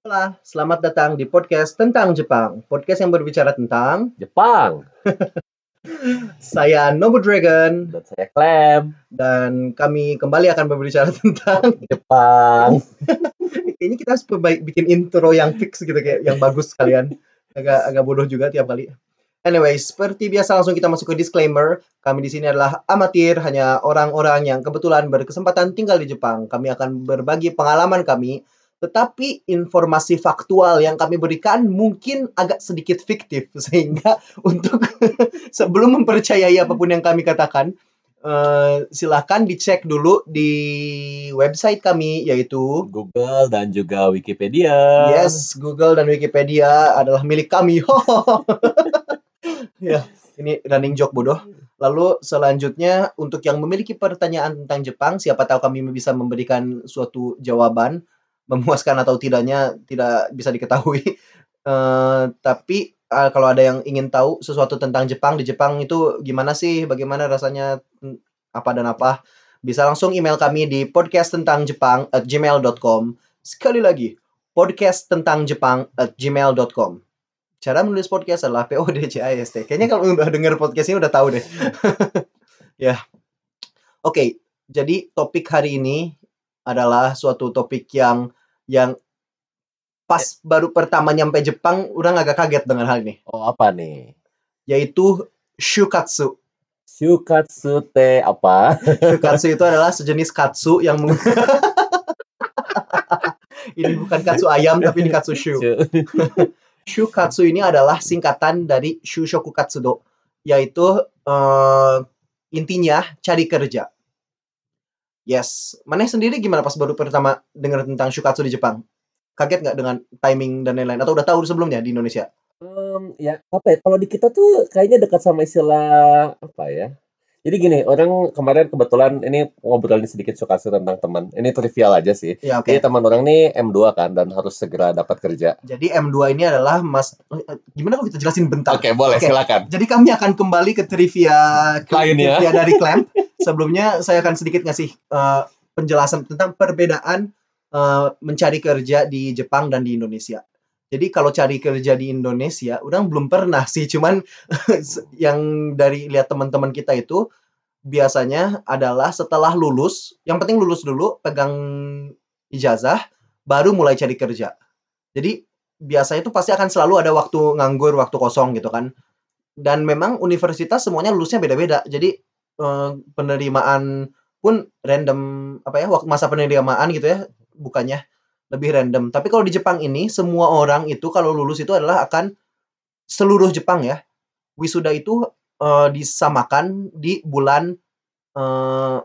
Hola, selamat datang di podcast tentang Jepang. Podcast yang berbicara tentang Jepang saya Nobu Dragon dan saya Clem dan kami kembali akan berbicara tentang Jepang. ini kita harus bikin intro yang fix gitu kayak yang bagus kalian. Agak agak bodoh juga tiap kali. Anyway, seperti biasa langsung kita masuk ke disclaimer. Kami di sini adalah amatir, hanya orang-orang yang kebetulan berkesempatan tinggal di Jepang. Kami akan berbagi pengalaman kami, tetapi informasi faktual yang kami berikan mungkin agak sedikit fiktif sehingga untuk sebelum mempercayai apa pun yang kami katakan, eh, silahkan dicek dulu di website kami yaitu Google dan juga Wikipedia. Yes, Google dan Wikipedia adalah milik kami. ya, ini running joke bodoh. Lalu selanjutnya untuk yang memiliki pertanyaan tentang Jepang, siapa tahu kami bisa memberikan suatu jawaban memuaskan atau tidaknya tidak bisa diketahui. Eh, tapi eh, kalau ada yang ingin tahu sesuatu tentang Jepang di Jepang itu gimana sih, bagaimana rasanya, hmm, apa dan apa, bisa langsung email kami di podcast tentang Jepang at gmail.com. Sekali lagi, podcast tentang Jepang at gmail.com. Cara menulis podcast adalah P O D C A S T. Kayaknya kalau udah denger podcast ini udah tahu deh. ya. Oke, jadi topik hari ini adalah suatu topik yang yang pas baru pertama nyampe Jepang udah agak kaget dengan hal ini, Oh apa nih? yaitu shukatsu. Shukatsu te apa? Shukatsu itu adalah sejenis katsu yang meng- ini bukan katsu ayam tapi ini katsu shu. Shukatsu ini adalah singkatan dari Shushoku Katsudo, yaitu eh, intinya cari kerja. Yes, Maneh sendiri gimana pas baru pertama dengar tentang Shukatsu di Jepang? Kaget nggak dengan timing dan lain-lain? Atau udah tahu sebelumnya di Indonesia? Em, ya apa ya? Kalau di kita tuh kayaknya dekat sama istilah apa ya? Jadi gini, orang kemarin kebetulan ini ngobrolin sedikit Shukatsu tentang teman. Ini trivial aja sih. Ya oke. Jadi teman orang nih M2 kan dan harus segera dapat kerja. Jadi M2 ini adalah mas. Gimana kalau kita jelasin bentar? Oke, boleh Oke. silakan. Jadi kami akan kembali ke trivia ke ya. trivia dari Clamp. Sebelumnya saya akan sedikit ngasih eh, penjelasan tentang perbedaan eh, mencari kerja di Jepang dan di Indonesia. Jadi kalau cari kerja di Indonesia, orang belum pernah sih, cuman yang dari lihat teman-teman kita itu biasanya adalah setelah lulus, yang penting lulus dulu, pegang ijazah, baru mulai cari kerja. Jadi biasanya itu pasti akan selalu ada waktu nganggur, waktu kosong gitu kan. Dan memang universitas semuanya lulusnya beda-beda. Jadi eh, penerimaan pun random apa ya waktu masa penerimaan gitu ya bukannya lebih random. Tapi kalau di Jepang ini semua orang itu kalau lulus itu adalah akan seluruh Jepang ya. Wisuda itu eh, disamakan di bulan eh,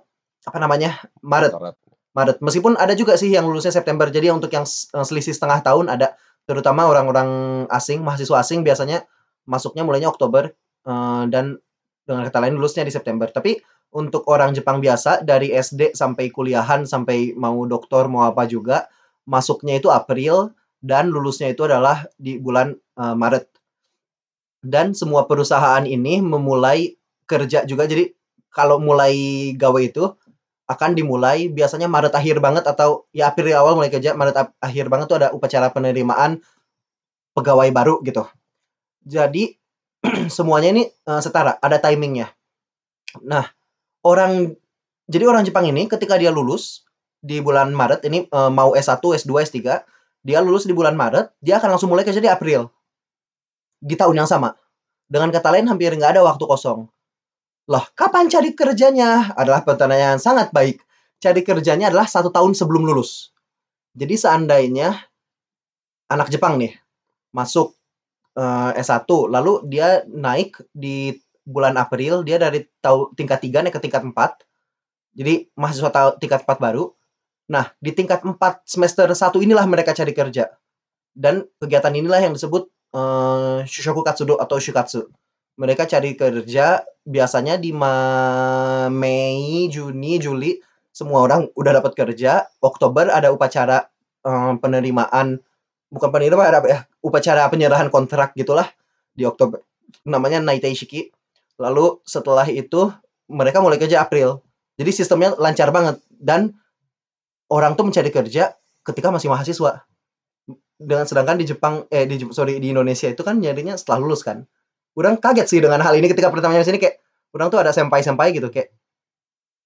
apa namanya Maret. Maret. Meskipun ada juga sih yang lulusnya September. Jadi untuk yang eh, selisih setengah tahun ada terutama orang-orang asing, mahasiswa asing biasanya masuknya mulainya Oktober eh, dan dengan kata lain lulusnya di September. Tapi untuk orang Jepang biasa dari SD sampai kuliahan sampai mau doktor mau apa juga masuknya itu April dan lulusnya itu adalah di bulan eh, Maret. Dan semua perusahaan ini memulai kerja juga. Jadi kalau mulai gawe itu akan dimulai biasanya Maret akhir banget atau ya April awal mulai kerja, Maret akhir banget tuh ada upacara penerimaan pegawai baru gitu. Jadi semuanya ini eh, setara, ada timingnya. Nah, orang jadi orang Jepang ini ketika dia lulus di bulan Maret ini eh, mau S1, S2, S3, dia lulus di bulan Maret, dia akan langsung mulai kerja di April. Di tahun yang sama. Dengan kata lain hampir nggak ada waktu kosong. Loh, kapan cari kerjanya? Adalah pertanyaan sangat baik. Cari kerjanya adalah satu tahun sebelum lulus. Jadi seandainya anak Jepang nih masuk eh, S1, lalu dia naik di bulan April, dia dari tingkat 3 naik ke tingkat 4. Jadi mahasiswa tingkat 4 baru. Nah, di tingkat 4 semester 1 inilah mereka cari kerja. Dan kegiatan inilah yang disebut eh, Shushoku Katsudo atau Shukatsu. Mereka cari kerja biasanya di Ma- Mei, Juni, Juli semua orang udah dapat kerja. Oktober ada upacara eh, penerimaan bukan penerimaan ada apa ya? Upacara penyerahan kontrak gitulah di Oktober. Namanya Naitei Shiki. Lalu setelah itu mereka mulai kerja April. Jadi sistemnya lancar banget dan orang tuh mencari kerja ketika masih mahasiswa. dengan sedangkan di Jepang eh di sorry di Indonesia itu kan nyarinya setelah lulus kan. Orang kaget sih dengan hal ini ketika pertama nyampe sini kayak orang tuh ada senpai-senpai gitu kayak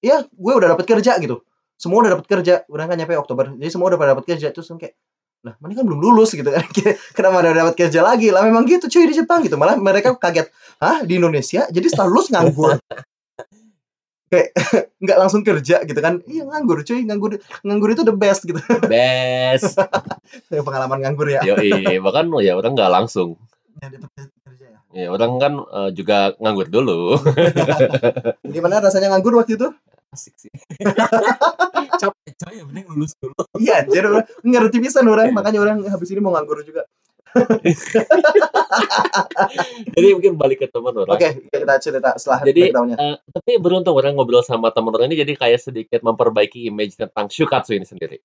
ya gue udah dapat kerja gitu. Semua udah dapat kerja. Orang kan nyampe Oktober. Jadi semua udah pada dapat kerja terus kayak lah mana kan belum lulus gitu kan kenapa udah dapat kerja lagi lah memang gitu cuy di Jepang gitu malah mereka kaget hah di Indonesia jadi setelah lulus nganggur kayak nggak langsung kerja gitu kan iya nganggur cuy nganggur nganggur itu the best gitu Best. pengalaman nganggur ya Yoi, bahkan ya orang nggak langsung. Ya, dapat kerja ya. Ya, orang kan eh, juga nganggur dulu. Gimana rasanya nganggur waktu itu? Asik sih. Capek coy, yang penting lulus dulu. Iya, anjir orang ngerti pisan orang, makanya orang habis ini mau nganggur juga. Jadi mungkin balik ke teman orang. Oke, kita cerita setelah Jadi, eh, tapi beruntung orang ngobrol sama teman orang ini jadi kayak sedikit memperbaiki image tentang Shukatsu ini sendiri.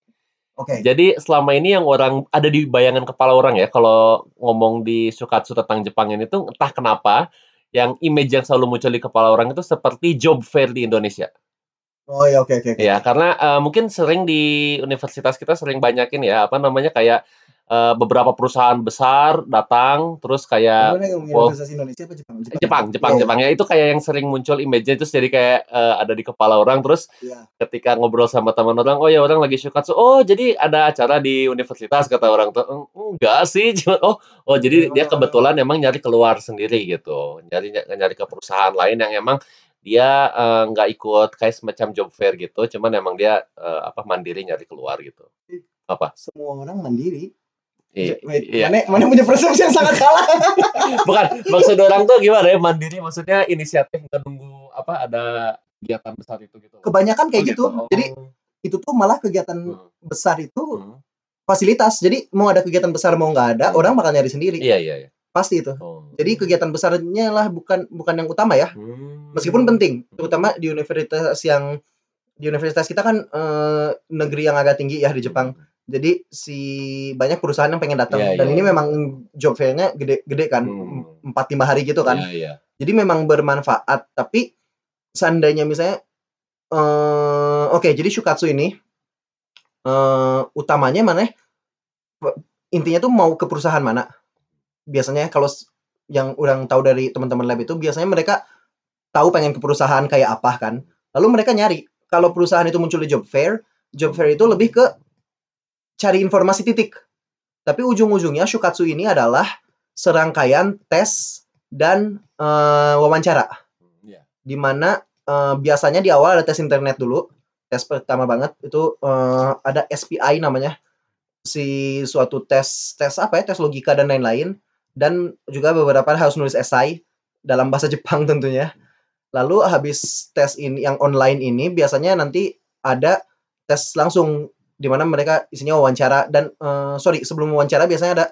Oke. Jadi selama ini yang orang ada di bayangan kepala orang ya kalau ngomong di Shukatsu tentang Jepang ini tuh entah kenapa yang image yang selalu muncul di kepala orang itu seperti job fair di Indonesia. Oh ya oke oke oke. Ya, karena eh, mungkin sering di universitas kita sering banyakin ya apa namanya kayak eh, beberapa perusahaan besar datang terus kayak wow. Indonesia apa Jepang? Jepang, Jepang, Iya, Jepang ya itu kayak yang sering muncul image-nya terus jadi kayak eh, ada di kepala orang terus Iya. ketika ngobrol sama teman orang, oh ya orang lagi shukatsu, oh jadi ada acara di universitas kata orang tuh, "Eng- enggak sih, cuma oh oh jadi dia Oh. kebetulan emang nyari keluar sendiri gitu, nyari nyari ke perusahaan lain yang emang dia eh, nggak ikut kayak semacam job fair gitu, cuman emang dia eh, apa mandiri nyari keluar gitu. Apa? Semua orang mandiri. I- Wait, iya. Mana mana punya persepsi yang sangat salah. Bukan maksud orang tuh gimana ya mandiri maksudnya inisiatif nggak nunggu apa ada kegiatan besar itu gitu. Kebanyakan kayak Oh, gitu. Oh. Jadi itu tuh malah kegiatan Hmm, besar itu hmm. fasilitas. Jadi mau ada kegiatan besar mau nggak ada, Hmm. orang bakal nyari sendiri. Iya iya iya. Pasti itu. Oh. Jadi kegiatan besarnya lah bukan bukan yang utama ya. Hmm. Meskipun penting, terutama di universitas yang di universitas kita kan eh, negeri yang agak tinggi ya di Jepang. Jadi si banyak perusahaan yang pengen datang Iya, dan iya. ini memang job fair-nya gede-gede kan, Hmm. empat lima hari gitu kan. Iya iya. Jadi memang bermanfaat. Tapi seandainya misalnya, eh oke, jadi shukatsu ini eh utamanya mana? pe- Intinya tuh mau ke perusahaan mana? Biasanya kalau yang orang tahu dari teman-teman lab itu biasanya mereka tahu pengen ke perusahaan kayak apa kan. Lalu mereka nyari. Kalau perusahaan itu muncul di job fair, job fair itu lebih ke cari informasi titik. Tapi ujung-ujungnya shukatsu ini adalah serangkaian tes dan eh, wawancara Iya. di mana eh, biasanya di awal ada tes internet dulu. Tes pertama banget itu eh, ada SPI namanya. Si suatu tes tes apa ya? Tes logika dan lain-lain dan juga beberapa harus nulis esai dalam bahasa Jepang tentunya. Lalu habis tes ini yang online ini biasanya nanti ada tes langsung di mana mereka isinya wawancara dan eh, sorry sebelum wawancara biasanya ada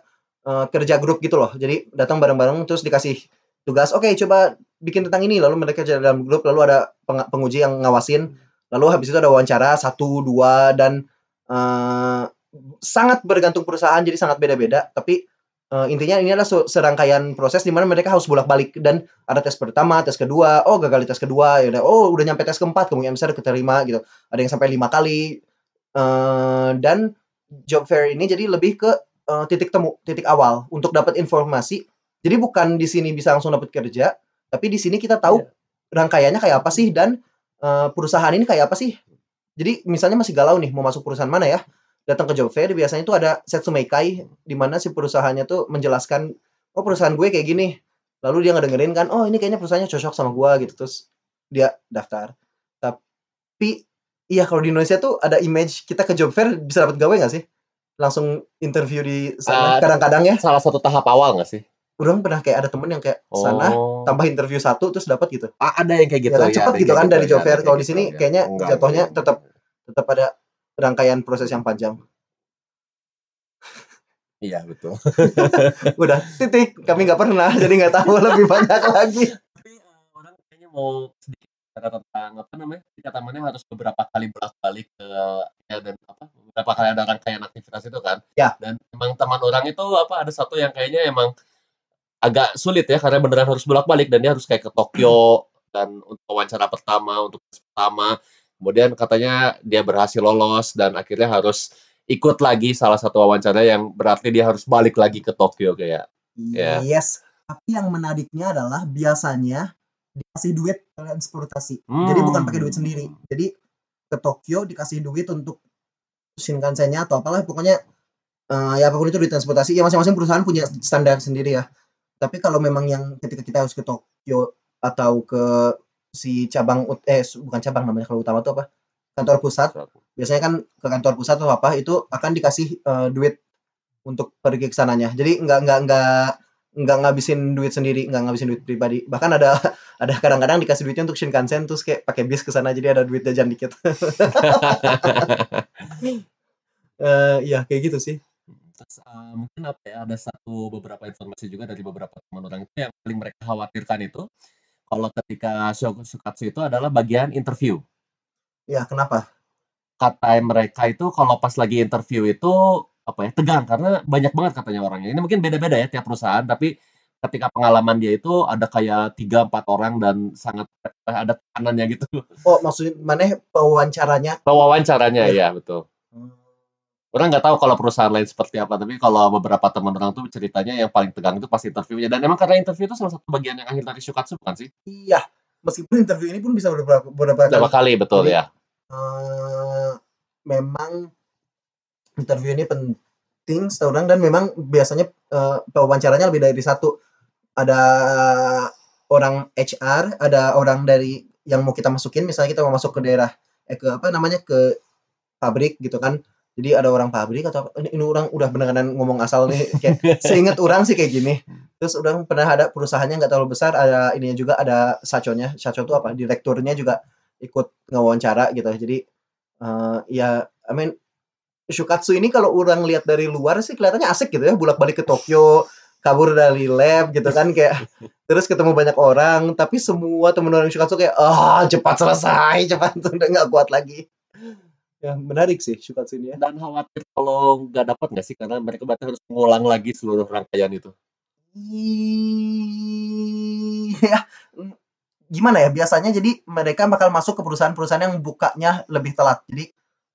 eh, kerja grup gitu loh. Jadi datang bareng-bareng terus dikasih tugas, oke coba bikin tentang ini. Lalu mereka kerja dalam grup, lalu ada peng- penguji yang ngawasin. Lalu habis itu ada wawancara satu dua dan eh, sangat bergantung perusahaan jadi sangat beda-beda. Tapi eh, intinya ini adalah se- serangkaian proses di mana mereka harus bolak-balik dan ada tes pertama, tes kedua, oh gagal di tes kedua, ya oh udah nyampe tes keempat, kemungkinan besar keterima gitu. Ada yang sampai lima kali. Eh, dan job fair ini jadi lebih ke eh, titik temu, titik awal untuk dapat informasi. Jadi bukan di sini bisa langsung dapat kerja, tapi di sini kita tahu rangkaiannya kayak apa sih dan eh, perusahaan ini kayak apa sih. Jadi misalnya masih galau nih mau masuk perusahaan mana ya? Datang ke job fair biasanya itu ada setsumeikai di mana si perusahaannya tuh menjelaskan oh perusahaan gue kayak gini. Lalu dia ngedengerin kan, oh ini kayaknya perusahaannya cocok sama gua gitu terus dia daftar. Tapi iya kalau di Indonesia tuh ada image kita ke job fair bisa dapat gawe nggak sih? Langsung interview di sana Ah, kadang-kadang ya. Salah satu tahap awal nggak sih? Orang pernah kayak ada temen yang kayak sana Oh. tambah interview satu terus dapat gitu. A- ada yang kayak gitu ya kan ya, cepet ada gitu yang kan kayak dari gitu, job ya, fair. Kalau di sini gitu, ya. kayaknya Enggak, jatuhnya enggak. tetap tetap ada rangkaian proses yang panjang. Iya betul. Udah titik. Kami nggak pernah jadi nggak tahu lebih banyak lagi. Tapi eh, orang kayaknya mau sedikit tentang apa namanya? Dikatakannya harus beberapa kali bolak-balik ke ya, dan apa? Beberapa kali ada rangkaian aktivitas itu kan. Ya. Dan emang teman orang itu apa ada satu yang kayaknya emang agak sulit ya karena beneran harus bolak-balik dan dia harus kayak ke Tokyo dan untuk wawancara pertama untuk pertama kemudian katanya dia berhasil lolos dan akhirnya harus ikut lagi salah satu wawancara yang berarti dia harus balik lagi ke Tokyo kayak Ya. Yes. Tapi yang menariknya adalah biasanya dikasih duit transportasi. Jadi bukan pakai duit Hmm. sendiri. Jadi ke Tokyo dikasih duit untuk Shinkansen-nya atau apalah pokoknya eh, ya apa pun itu duit transportasi. Ya masing-masing perusahaan punya standar sendiri ya. Tapi kalau memang yang ketika kita harus ke Tokyo atau ke si cabang eh bukan cabang namanya kalau utama itu apa? Kantor pusat. Biasanya kan ke kantor pusat atau apa itu akan dikasih eh, duit untuk pergi ke sananya. Jadi nggak nggak nggak nggak ngabisin duit sendiri, nggak ngabisin duit pribadi. Bahkan ada ada kadang-kadang dikasih duitnya untuk Shinkansen terus kayak pakai bis ke sana jadi ada duit jajan dikit. Eh iya kayak gitu sih. Terus, eee, mungkin apa ya, ada satu beberapa informasi juga dari beberapa teman orang itu yang paling mereka khawatirkan itu, kalau ketika shukatsu itu adalah bagian interview. Ya, kenapa? Kata mereka itu kalau pas lagi interview itu, apa ya, tegang karena banyak banget katanya orangnya. Ini mungkin beda-beda ya tiap perusahaan, tapi ketika pengalaman dia itu ada kayak 3, 4 orang dan sangat eh, ada tekanannya gitu. Oh, maksud maneh pewawancaranya? Pewawancaranya, Iya. iya betul. Orang nggak tahu kalau perusahaan lain seperti apa, tapi kalau beberapa teman orang tuh ceritanya yang paling tegang itu pas interviewnya. Dan emang karena interview itu salah satu bagian yang akhir dari shukatsu bukan sih? Iya, meskipun interview ini pun bisa beberapa beberapa Berapa kali. kali, betul Jadi ya. eh memang interview ini penting setahu orang dan memang biasanya eh, pewawancaranya lebih dari satu. Ada orang HR, ada orang dari yang mau kita masukin, misalnya kita mau masuk ke daerah eh ke apa namanya ke pabrik gitu kan. Jadi ada orang pabrik atau ini, ini orang udah beneran ngomong asal nih kayak seingat orang sih kayak gini. Terus orang pernah ada perusahaannya nggak terlalu besar, ada ininya juga ada saconya. Saco itu apa? Direkturnya juga ikut ngewawancara gitu. Jadi eh ya I mean Shukatsu ini kalau orang lihat dari luar sih kelihatannya asik gitu ya, bolak-balik ke Tokyo, kabur dari lab gitu kan kayak terus ketemu banyak orang, tapi semua temen orang Shukatsu kayak ah cepat selesai, cepat udah nggak kuat lagi. Ya menarik sih Shukatsu ini ya. Dan khawatir kalau nggak dapat nggak sih? Karena mereka berarti harus mengulang lagi seluruh rangkaian itu. Iya, gimana ya, biasanya jadi mereka bakal masuk ke perusahaan-perusahaan yang bukanya lebih telat. Jadi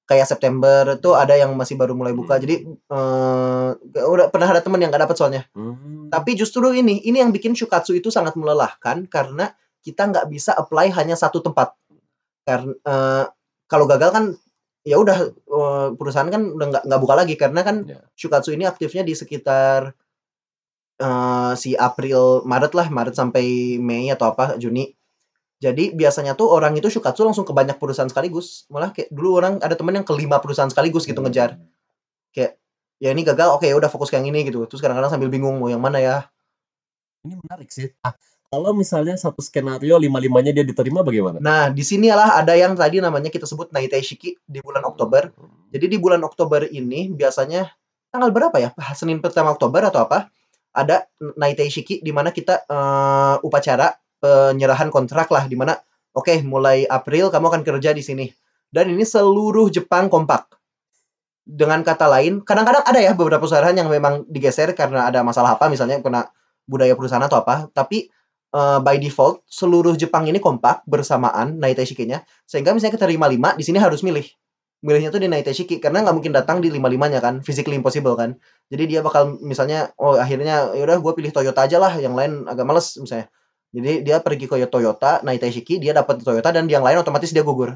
kayak September itu ada yang masih baru mulai buka. Jadi eh udah pernah ada teman yang nggak dapat soalnya. Mmm. Tapi justru ini, ini yang bikin Shukatsu itu sangat melelahkan karena kita nggak bisa apply hanya satu tempat. Karena eh, kalau gagal kan ya udah eh, perusahaan kan udah nggak nggak buka lagi karena kan Ya. Shukatsu ini aktifnya di sekitar eh si April, Maret lah, Maret sampai Mei atau apa, Juni. Jadi biasanya tuh orang itu Shukatsu langsung ke banyak perusahaan sekaligus. Malah kayak dulu orang ada temen yang ke 5 perusahaan sekaligus gitu ngejar. Kayak ya ini gagal, oke ya udah fokus ke yang ini gitu. Terus kadang-kadang sambil bingung mau yang mana ya. Ini menarik sih. Ah, kalau misalnya satu skenario lima-limanya dia diterima bagaimana? Nah, di sinilah ada yang tadi namanya kita sebut Naitai Shiki di bulan Oktober. Jadi di bulan Oktober ini biasanya tanggal berapa ya? Senin pertama Oktober atau apa? Ada Naitai Shiki di mana kita eh, upacara penyerahan kontrak lah di mana oke mulai April kamu akan kerja di sini. Dan ini seluruh Jepang kompak. Dengan kata lain, kadang-kadang ada ya beberapa perusahaan yang memang digeser karena ada masalah apa misalnya kena budaya perusahaan atau apa, tapi eh, by default seluruh Jepang ini kompak bersamaan Naitai Shiki-nya sehingga misalnya kita terima 5 di sini harus milih milihnya tuh di Naitai Shiki karena nggak mungkin datang di lima limanya kan physically impossible kan jadi dia bakal misalnya oh akhirnya yaudah gue pilih Toyota aja lah yang lain agak males misalnya jadi dia pergi ke Toyota Naitai Shiki dia dapat Toyota dan yang lain otomatis dia gugur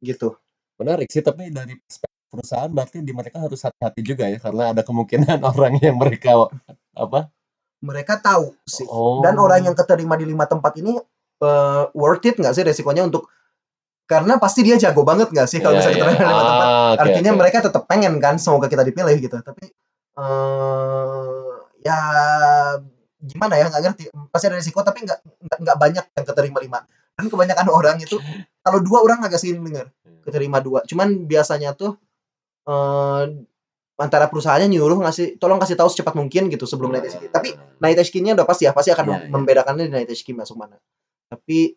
gitu Menarik sih, tapi dari perspektif perusahaan berarti di mereka harus hati-hati juga ya karena ada kemungkinan orang yang mereka apa? mereka tahu sih Oh. dan orang yang keterima di lima tempat ini eh, worth it nggak sih resikonya untuk karena pasti dia jago banget nggak sih kalau Iya, misalnya iya. keterima di lima tempat Ah, oke, artinya oke. mereka tetap pengen kan semoga kita dipilih gitu tapi eh ya gimana ya nggak ngerti. Pasti ada risiko tapi nggak nggak banyak yang keterima lima. Dan kebanyakan orang itu kalau dua orang agak sih dengar keterima dua. Cuman biasanya tuh eh antara perusahaannya nyuruh ngasih tolong kasih tahu secepat mungkin gitu sebelum naik tes tapi naik tes nya udah pasti ya pasti akan Iya, iya. membedakannya di naik tes masuk mana. Tapi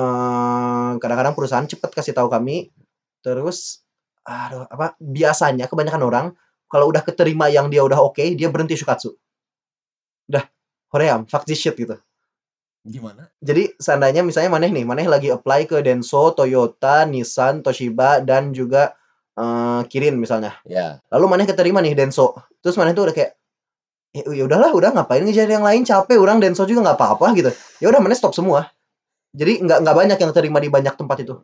eh kadang-kadang perusahaan cepat kasih tahu kami. Terus aduh apa biasanya kebanyakan orang kalau udah keterima yang dia udah oke dia berhenti shukatsu. Udah hoream fuck this shit gitu Gimana? jadi seandainya misalnya maneh nih maneh lagi apply ke Denso Toyota Nissan Toshiba dan juga eee, Kirin misalnya. Ya. Lalu maneh keterima nih Denso. Terus maneh tuh udah kayak, "Ya ya udahlah, udah ngapain ngejar yang lain, capek urang Denso juga nggak apa-apa," gitu. Ya udah maneh stop semua. Jadi nggak nggak banyak yang terima di banyak tempat itu.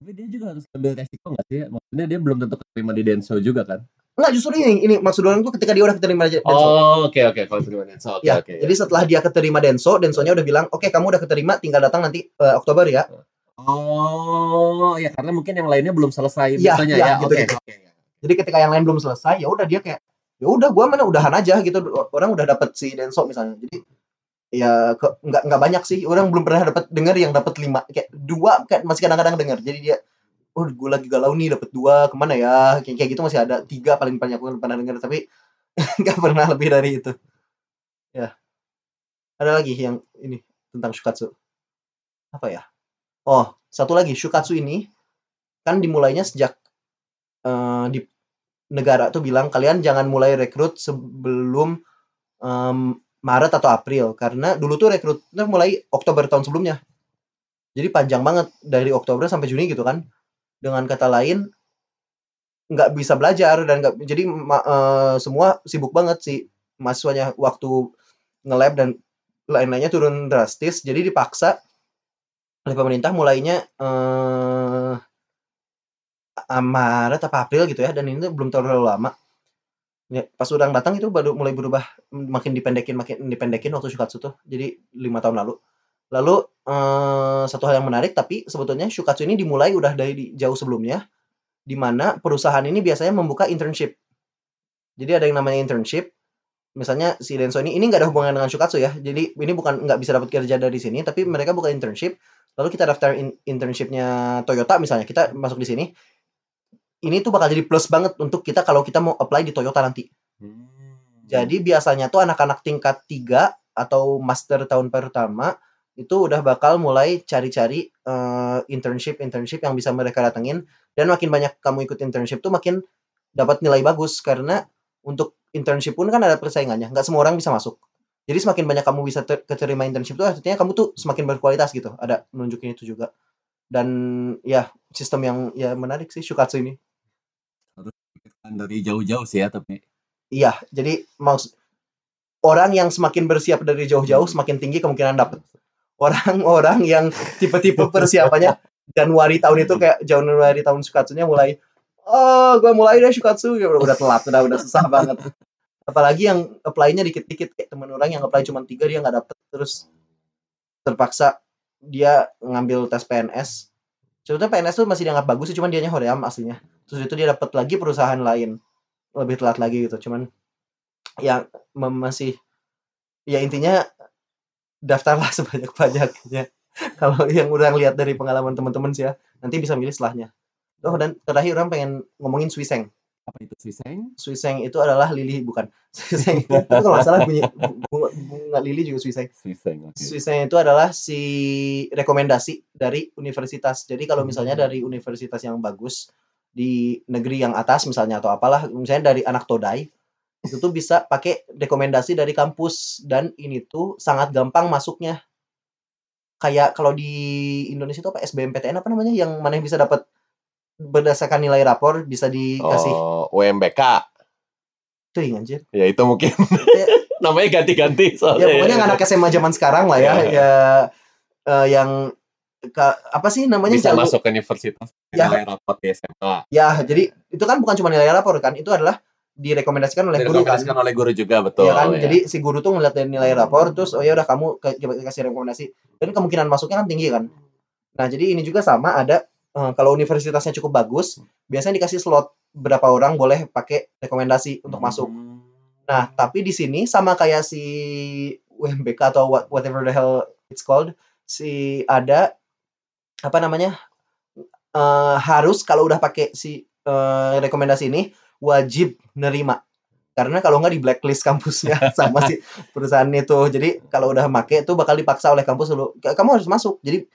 Tapi dia juga harus ambil resiko nggak sih? Maksudnya dia belum tentu keterima di Denso juga kan? Enggak, justru ini ini maksud orang tuh ketika dia udah keterima Denso. Oh, oke oke kalau keterima Denso. Oke Ya, oke. jadi setelah dia keterima Denso, Densonya udah bilang, "Oke, kamu udah keterima, tinggal datang nanti, eee, Oktober ya." Oh, ya karena mungkin yang lainnya belum selesai Iya, biasanya iya, ya. gitu, Oke gitu. oke. Jadi ketika yang lain belum selesai, ya udah dia kayak, "Ya udah gua mana udahan aja," gitu. Orang udah dapet si Denso misalnya. Jadi ya ke nggak nggak banyak sih, orang belum pernah dapat denger yang dapat 5, kayak 2 kayak masih kadang-kadang denger. Jadi dia, "Oh, gue lagi galau nih dapat 2, ke mana ya?" Kayak kayak gitu masih ada. 3 paling banyak gue pernah denger, tapi nggak pernah lebih dari itu. Ya. Ada lagi yang ini tentang Shukatsu. Apa ya? Oh, satu lagi, Shukatsu ini kan dimulainya sejak, eee, di negara tuh bilang, "Kalian jangan mulai rekrut sebelum, mmm, Maret atau April." Karena dulu tuh rekrutnya mulai Oktober tahun sebelumnya. Jadi panjang banget dari Oktober sampai Juni gitu kan. Dengan kata lain nggak bisa belajar dan nggak jadi ma eee, semua sibuk banget sih mahasiswanya. Waktu nge-lab dan lain-lainnya turun drastis, jadi dipaksa oleh pemerintah mulainya, a Maret apa April gitu ya, dan ini belum terlalu lama. Ya, pas urang datang itu baru mulai berubah, makin dipendekin makin dipendekin waktu Shukatsu tuh. Jadi 5 tahun lalu. Lalu, eee, satu hal yang menarik tapi sebetulnya Shukatsu ini dimulai udah dari jauh sebelumnya, di mana perusahaan ini biasanya membuka internship. Jadi ada yang namanya internship, misalnya si Denso ini ini nggak ada hubungan dengan Shukatsu ya. Jadi ini bukan nggak bisa dapat kerja dari sini, tapi mereka buka internship, lalu kita daftar in internship-nya Toyota misalnya, kita masuk di sini. Ini tuh bakal jadi plus banget untuk kita kalau kita mau apply di Toyota nanti. Hmm. Jadi biasanya tuh anak-anak tingkat 3 atau master tahun pertama, itu udah bakal mulai cari-cari, eee, internship-internship yang bisa mereka datengin, dan makin banyak kamu ikut internship tuh makin dapat nilai bagus. Karena untuk internship pun kan ada persaingannya, nggak semua orang bisa masuk. Jadi semakin banyak kamu bisa te keterima internship tuh artinya kamu tuh semakin berkualitas gitu, ada nunjukin itu juga. Dan ya sistem yang ya menarik sih Shukatsu ini. Harus dari jauh-jauh sih ya tapi. Iya, jadi maks orang yang semakin bersiap dari jauh-jauh semakin tinggi kemungkinan dapet. Orang-orang yang tipe-tipe persiapannya Januari tahun itu kayak Januari tahun Shukatsunya mulai, "Oh, gua mulai deh Shukatsu," ya udah udah telat, udah udah susah banget. Apalagi yang apply-nya dikit-dikit, kayak temen orang yang apply cuma 3 dia nggak dapet, terus terpaksa dia ngambil tes PNS. Sebetulnya PNS tuh masih dianggap bagus sih, cuman dianya Hoream aslinya. Terus itu dia dapet lagi perusahaan lain, lebih telat lagi gitu. Cuman ya mem masih ya intinya daftarlah sebanyak-banyaknya. Kalau yang urang lihat dari pengalaman teman-teman sih ya, nanti bisa milih setelahnya. Oh, dan terakhir urang pengen ngomongin Swiseng. Apa itu Swiseng? Swiseng itu adalah lilih bukan. Swiseng itu kalau nggak salah bunyi bunga bunga lilih juga Swiseng. Swiseng, oke. Swiseng itu adalah si rekomendasi dari universitas. Jadi kalau misalnya Hmm. dari universitas yang bagus di negeri yang atas misalnya atau apalah, misalnya dari anak Todai, itu tuh bisa pakai rekomendasi dari kampus dan ini tuh sangat gampang masuknya. Kayak kalau di Indonesia itu apa SBMPTN apa namanya yang mana yang bisa dapat berdasarkan nilai rapor bisa dikasih Oh, UMBK. Ting anjir. Ya itu mungkin Ya, namanya ganti-ganti ya soalnya. pokoknya yang anak SMA zaman sekarang lah ya, Iya. ya eh, yang ka, apa sih namanya bisa jago- masuk ke universitas Ya. nilai rapot di SMA. Ya, jadi itu kan bukan cuma nilai rapor kan, itu adalah direkomendasikan oleh guru kan. Oleh guru juga betul. Iya kan, ya. jadi si guru tuh ngeliat dari nilai rapor terus oh ya udah kamu ke- kasih rekomendasi dan kemungkinan masuknya kan tinggi kan. Nah, jadi ini juga sama ada eh, kalau universitasnya cukup bagus, biasanya dikasih slot berapa orang boleh pakai rekomendasi untuk masuk. Hmm. Nah, tapi di sini sama kayak si UMBK atau what- whatever the hell it's called, si ada apa namanya? eh, harus kalau udah pakai si eh, rekomendasi ini wajib nerima. Karena kalau nggak di blacklist kampusnya sama si perusahaan itu. Jadi kalau udah make itu bakal dipaksa oleh kampus dulu. "Ka- Kamu harus masuk. Jadi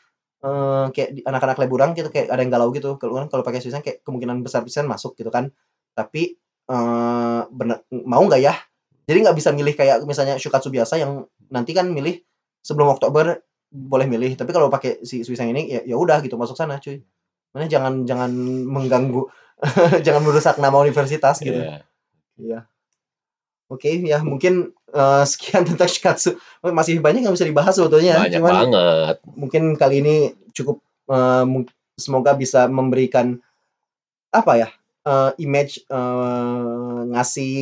eh, kayak anak-anak leburang gitu kayak ada yang galau gitu. Kalau kan kalau pakai Swisan kayak kemungkinan besar pisan masuk gitu kan. Tapi eh bener, mau nggak ya? Jadi nggak bisa milih kayak misalnya Shukatsu biasa yang nanti kan milih sebelum Oktober boleh milih. Tapi kalau pakai si Swisang ini ya ya udah gitu masuk sana cuy. Mana jangan jangan mengganggu, jangan merusak nama universitas gitu. Iya. Iya. Oke, ya mungkin, eee, sekian tentang Shikatsu. Masih banyak yang bisa dibahas sebetulnya, Banyak cuman banget. mungkin kali ini cukup, mung semoga bisa memberikan, apa ya, eee, image, eee, ngasih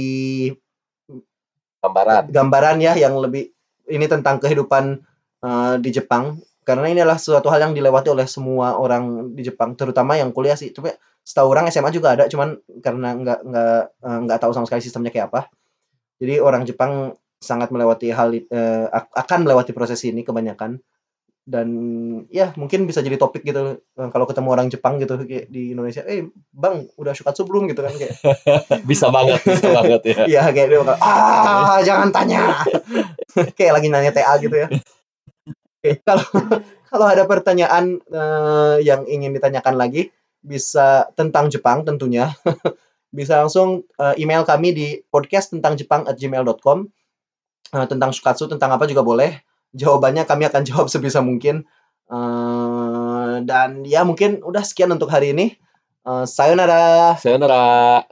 Gambaran. gambaran ya yang lebih ini tentang kehidupan, eee, di Jepang. Karena ini adalah suatu hal yang dilewati oleh semua orang di Jepang, terutama yang kuliah sih. Cuma setahu orang SMA juga ada, cuman karena nggak nggak, eee, nggak tahu sama sekali sistemnya kayak apa. Jadi orang Jepang sangat melewati hal ak akan melewati proses ini kebanyakan. Dan ya mungkin bisa jadi topik gitu, eee, kalau ketemu orang Jepang gitu kayak di Indonesia, "Eh, Bang, udah Shikatsu belum?" Gitu kan kayak Bisa banget bisa banget ya. Iya, kayak dia bakal, "Ah, jangan tanya." Kayak lagi nanya TA gitu ya. Kalau kalau ada pertanyaan, eee, yang ingin ditanyakan lagi, bisa tentang Jepang tentunya, bisa langsung, eee, email kami di podcast.tentang-jepang@gmail.com. Eee, tentang Shikatsu, tentang apa juga boleh. Jawabannya kami akan jawab sebisa mungkin. Eee, dan ya mungkin udah sekian untuk hari ini. Eee, sayonara. Sayonara.